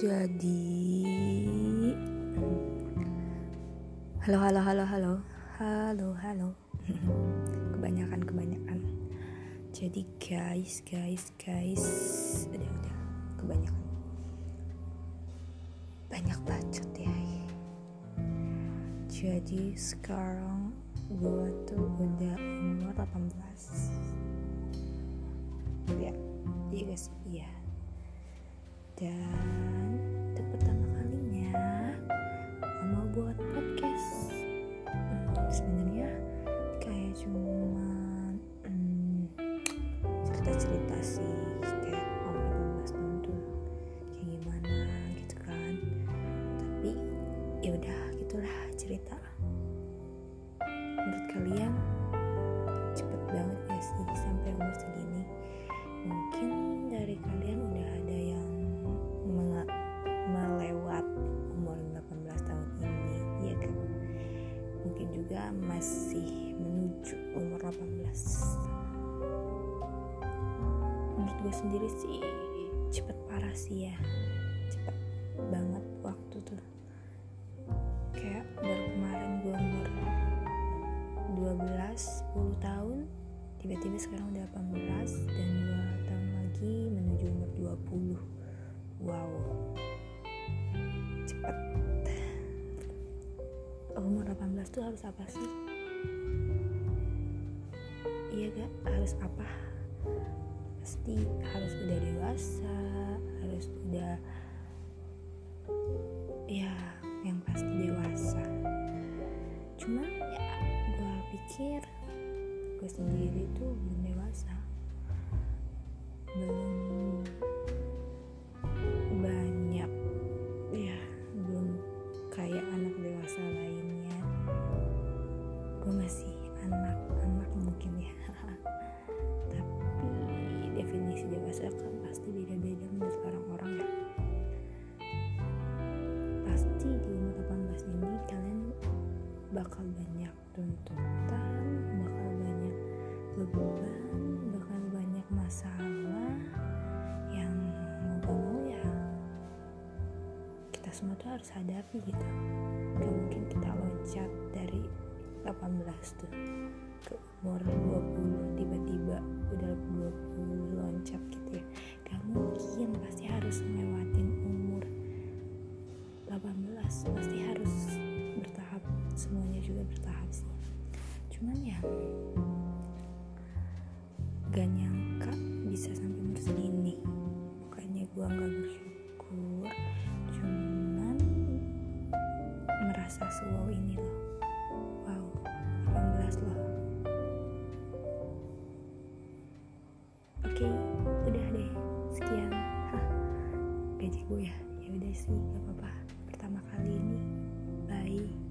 Jadi Halo halo halo halo Halo halo. Kebanyakan kebanyakan. Jadi guys guys guys Udah udah kebanyakan. Banyak bacot ya. Jadi sekarang gue tuh udah umur 18 Ya Iya guys iya. Dan pertama kalinya mau buat podcast. Hmm, sebenarnya kayak cuma hmm, cerita-cerita sih kayak 18 tahun tuh kayak gimana gitu kan. Tapi ya udah gitulah cerita. Menurut kalian 18 menurut gue sendiri sih cepet parah sih ya. Cepet banget waktu tuh. Kayak baru kemarin gue umur 12 10 tahun tiba-tiba sekarang udah 18 dan 2 tahun lagi menuju umur 20 wow. Cepet. Umur 18 tuh harus apa sih iya gak harus apa? Pasti harus udah dewasa harus udah ya yang pasti dewasa. Cuma ya gue pikir gue sendiri tuh belum dewasa. Belum dewasa pasti beda-beda menurut orang-orang ya. Pasti di umur 18 ini kalian bakal banyak tuntutan bakal banyak beban bakal banyak masalah yang mau gak mau ya kita semua tuh harus hadapi gitu. Gak mungkin kita loncat dari 18 tuh ke umur 20 tiba-tiba udah 20 loncat gitu 18 pasti harus bertahap semuanya juga bertahap sih. Cuman ya gak nyangka bisa sampai umur segini. Bukannya gua nggak bersyukur cuman merasa sewow ini loh. Wow 18 loh. Oke udah deh. Sekian. Hah, gaji gue ya? Ya udah sih gak apa-apa pertama kali ini. Bye